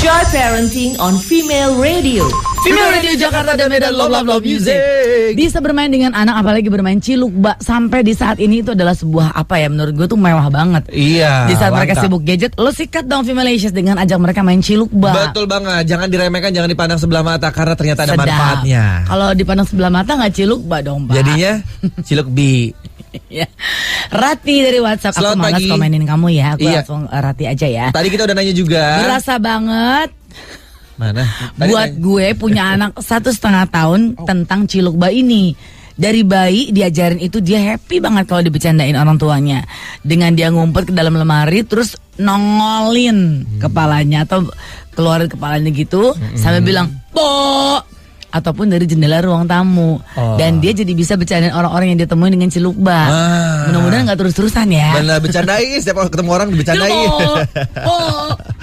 Joy Parenting on Female Radio. Female Radio Jakarta dan Medan Love Love Love Music. Bisa bermain dengan anak apalagi bermain ciluk bak sampai di saat ini itu adalah sebuah apa ya menurut gue tuh mewah banget. Iya. Di saat mereka mantap. sibuk gadget, lo sikat dong Femalicious dengan ajak mereka main ciluk bak. Betul banget, jangan diremehkan, jangan dipandang sebelah mata karena ternyata ada Sedap. manfaatnya. Kalau dipandang sebelah mata nggak ciluk bak dong, Pak. Jadinya ciluk bi. ya. Rati dari WhatsApp Selamat aku malas pagi. komenin kamu ya. Aku Iya. langsung eh, Rati aja ya. Tadi kita udah nanya juga. Berasa banget Mana? Tadi buat nanya. gue punya anak satu setengah tahun tentang ciluk bak ini. Dari bayi diajarin itu dia happy banget kalau dibecandain orang tuanya. Dengan dia ngumpet ke dalam lemari terus nongolin kepalanya atau keluarin kepalanya gitu sambil bilang, "Po!" Ataupun dari jendela ruang tamu. Oh. Dan dia jadi bisa bercandain orang-orang yang dia temuin dengan ciluk bak. Ah. Mudah-mudahan nggak terus-terusan ya. Benar bercandain, setiap ketemu orang dibercandain. Po, po,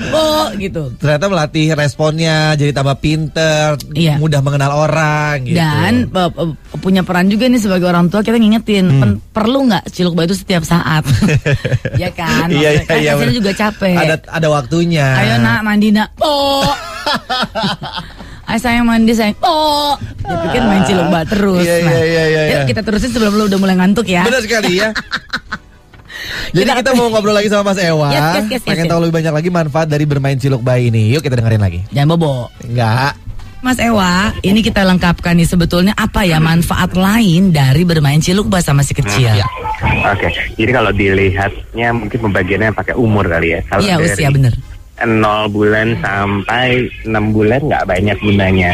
po, gitu. Ternyata melatih responnya, jadi tambah pinter, Iya. mudah mengenal orang gitu. Dan pe- pe- punya peran juga nih sebagai orang tua kita ngingetin Hmm. pen- perlu nggak ciluk bak itu setiap saat, ya kan? Iya, Maksudnya kan iya, juga capek. Ada ada waktunya. Ayo nak mandi nak, po. Ayo sayang mandi sayang, po. Dia pikir main ciluk bak terus. Iya, Nah, iya, iya, iya, yuk iya. kita terusin sebelum lu udah mulai ngantuk ya. Benar sekali ya. Jadi Kita- kita, mau ngobrol lagi sama Mas Ewa. Yes, yes, yes, Pengen yes. tahu lebih banyak lagi manfaat dari bermain ciluk bayi ini. Yuk kita dengerin lagi. Jangan bobo. Enggak. Mas Ewa, ini kita lengkapkan nih sebetulnya apa ya manfaat lain dari bermain ciluk bak sama si kecil? Iya. Oke, jadi kalau dilihatnya mungkin pembagiannya pakai umur kali ya. Iya usia bener. 0 bulan sampai 6 bulan nggak banyak gunanya.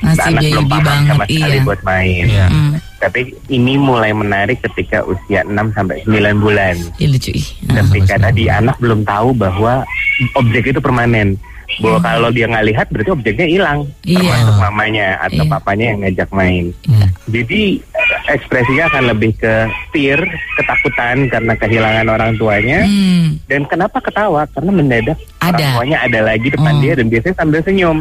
Masih Anak belum paham banget, sama sekali iya. buat main. Iya. Hmm. Tapi ini mulai menarik ketika usia 6 sampai 9 bulan. Ih, lucu. Nah. Ketika tadi anak belum tahu bahwa objek itu permanen. Bahwa kalau dia nggak lihat berarti objeknya hilang. Iya. Termasuk mamanya atau Iya. papanya yang ngajak main. Iya. Jadi ekspresinya akan lebih ke fear, ketakutan karena kehilangan orang tuanya. Hmm. Dan kenapa ketawa? Karena mendadak Ada. orang tuanya ada lagi depan Oh. dia dan biasanya sambil senyum.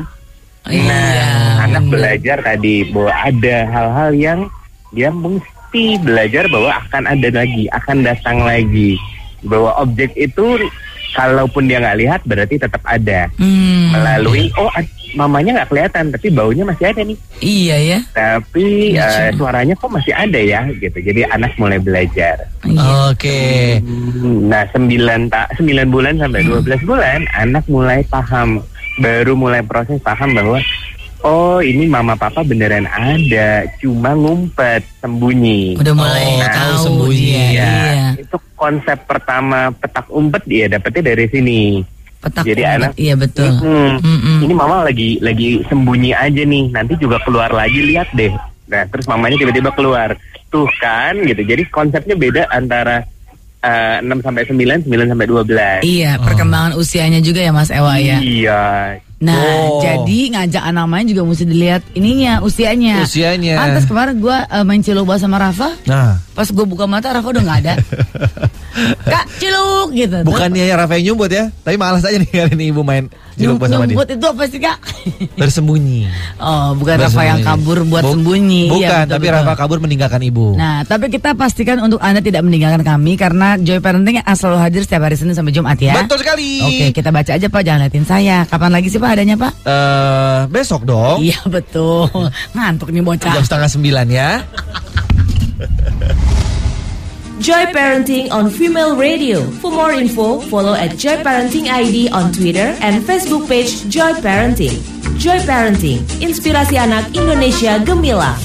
Iya, nah, anak belajar tadi bahwa ada hal-hal yang dia mesti belajar bahwa akan ada lagi, akan datang lagi. Bahwa objek itu kalaupun dia nggak lihat berarti tetap ada. Hmm. Melalui oh mamanya nggak kelihatan tapi baunya masih ada nih. Iya ya. Tapi eh, suaranya kok masih ada ya gitu. Jadi anak mulai belajar. Iya. Oke. Hmm, Nah, 9 ta 9 bulan sampai 12 bulan anak mulai paham, baru mulai proses paham bahwa oh, ini mama papa beneran ada, cuma ngumpet, sembunyi. Udah mulai Oh, tahu tahu sembunyi. Iya, Iya. itu konsep pertama petak umpet dia dapetnya dari sini. Petak Jadi umpet, anak- Iya betul. Hmm, Mm-mm. Ini mama lagi lagi sembunyi aja nih, nanti juga keluar lagi lihat deh. Nah, terus mamanya tiba-tiba keluar. Tuh kan gitu. Jadi konsepnya beda antara eh, 6 sampai 9, 9 sampai 12. Iya, perkembangan usianya juga ya Mas Ewa ya. Iya. Nah, Oh. jadi ngajak anak main juga mesti dilihat ininya usianya. Usianya. Pantas kemarin gua eh, main ciluk bak sama Rafa, Nah, pas gua buka mata Rafa udah nggak ada. Kak, ciluk gitu. Bukannya ya Rafa yang nyumbut ya, tapi malas aja nih kali ini ibu main ciluk nyum- sama dia. nyumput itu apa sih Kak? Bersembunyi. oh, bukan Rafa yang kabur buat Bu- sembunyi. Bukan, Iya, betul, tapi betul. Rafa kabur meninggalkan ibu. Nah, tapi kita pastikan untuk Anda tidak meninggalkan kami karena Joy Parenting selalu hadir setiap hari Senin sampai Jumat ya. Betul sekali. Oke, kita baca aja Pak, jangan liatin saya. Kapan lagi sih Pak adanya Pak? Eh, besok dong. Iya betul. Ngantuk nih bocah. Jam setengah sembilan ya. Joy Parenting on Female Radio. For more info, follow at Joy Parenting ID on Twitter and Facebook page Joy Parenting. Joy Parenting, inspirasi anak Indonesia gemilang.